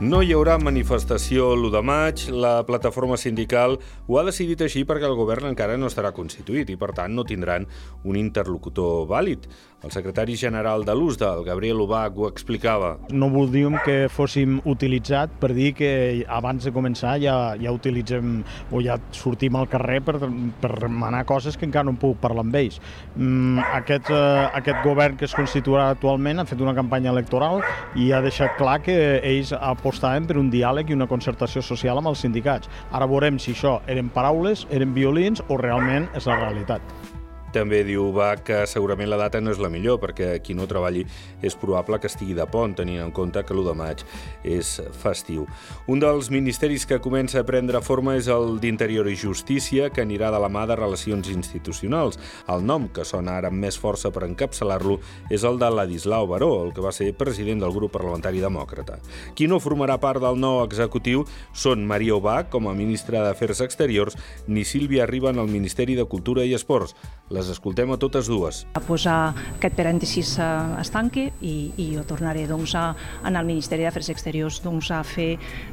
No hi haurà manifestació l'1 de maig. La plataforma sindical ho ha decidit així perquè el govern encara no estarà constituït i, per tant, no tindran un interlocutor vàlid. El secretari general de l'USDA, el Gabriel Ubach, ho explicava. No voldríem que fóssim utilitzat per dir que abans de començar ja, ja utilitzem o ja sortim al carrer per, per demanar coses que encara no pogut parlar amb ells. Mm, aquest, eh, aquest govern que es constituirà actualment ha fet una campanya electoral i ha deixat clar que ells apostaven per un diàleg i una concertació social amb els sindicats. Ara veurem si això eren paraules, eren violins o realment és la realitat. També diu va que segurament la data no és la millor perquè qui no treballi és probable que estigui de pont, tenint en compte que l'1 de maig és festiu. Un dels ministeris que comença a prendre forma és el d'Interior i Justícia, que anirà de la mà de Relacions Institucionals. El nom que sona ara amb més força per encapçalar-lo és el de Ladislau Baró, el que va ser president del grup parlamentari demòcrata. Qui no formarà part del nou executiu són Maria Obà, com a ministra d'Afers Exteriors, ni Sílvia Riba en el Ministeri de Cultura i Esports. Les escoltem a totes dues. A posar aquest parèntesis es tanqui i, i jo tornaré doncs, a, en el Ministeri d'Afers Exteriors doncs, a fer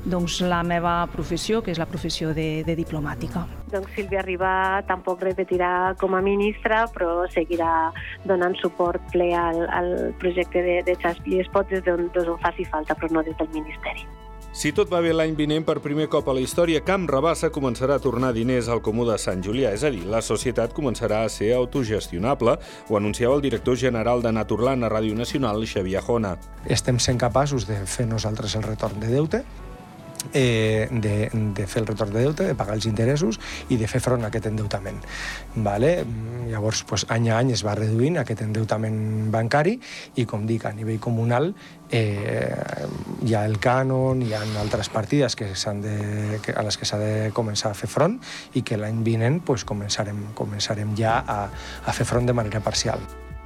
doncs, la meva professió, que és la professió de, de diplomàtica. Doncs Sílvia Ribà tampoc repetirà com a ministra, però seguirà donant suport ple al, al projecte de, de Xaspi Espot des d'on, on faci falta, però no des del Ministeri. Si tot va bé l'any vinent, per primer cop a la història, Camp Rabassa començarà a tornar diners al Comú de Sant Julià. És a dir, la societat començarà a ser autogestionable, ho anunciava el director general de Naturland a Ràdio Nacional, Xavier Jona. Estem sent capaços de fer nosaltres el retorn de deute, eh, de, de fer el retorn de deute, de pagar els interessos i de fer front a aquest endeutament. Vale? Llavors, pues, any a any es va reduint aquest endeutament bancari i, com dic, a nivell comunal eh, hi ha el cànon, hi ha altres partides que de, que, a les que s'ha de començar a fer front i que l'any vinent pues, començarem, començarem ja a, a fer front de manera parcial.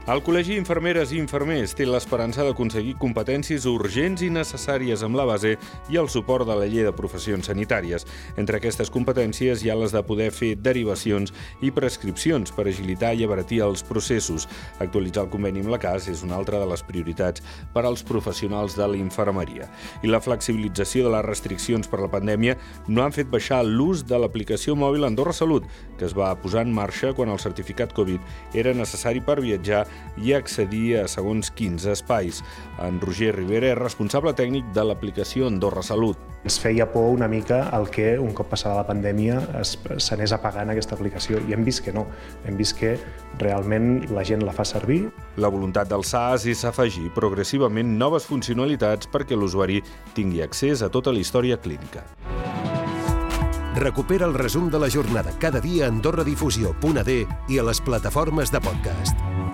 El Col·legi Infermeres i Infermers té l'esperança d'aconseguir competències urgents i necessàries amb la base i el suport de la llei de professions sanitàries. Entre aquestes competències hi ha les de poder fer derivacions i prescripcions per agilitar i abaratir els processos. Actualitzar el conveni amb la CAS és una altra de les prioritats per als professionals de la infermeria. I la flexibilització de les restriccions per la pandèmia no han fet baixar l'ús de l'aplicació mòbil Andorra Salut, que es va posar en marxa quan el certificat Covid era necessari per viatjar i accedir a segons quins espais. En Roger Rivera és responsable tècnic de l'aplicació Andorra Salut. Ens feia por una mica el que, un cop passada la pandèmia, s'anés apagant aquesta aplicació i hem vist que no. Hem vist que realment la gent la fa servir. La voluntat del SAS és afegir progressivament noves funcionalitats perquè l'usuari tingui accés a tota la història clínica. Recupera el resum de la jornada cada dia a AndorraDifusió.d i a les plataformes de podcast.